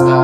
Christ.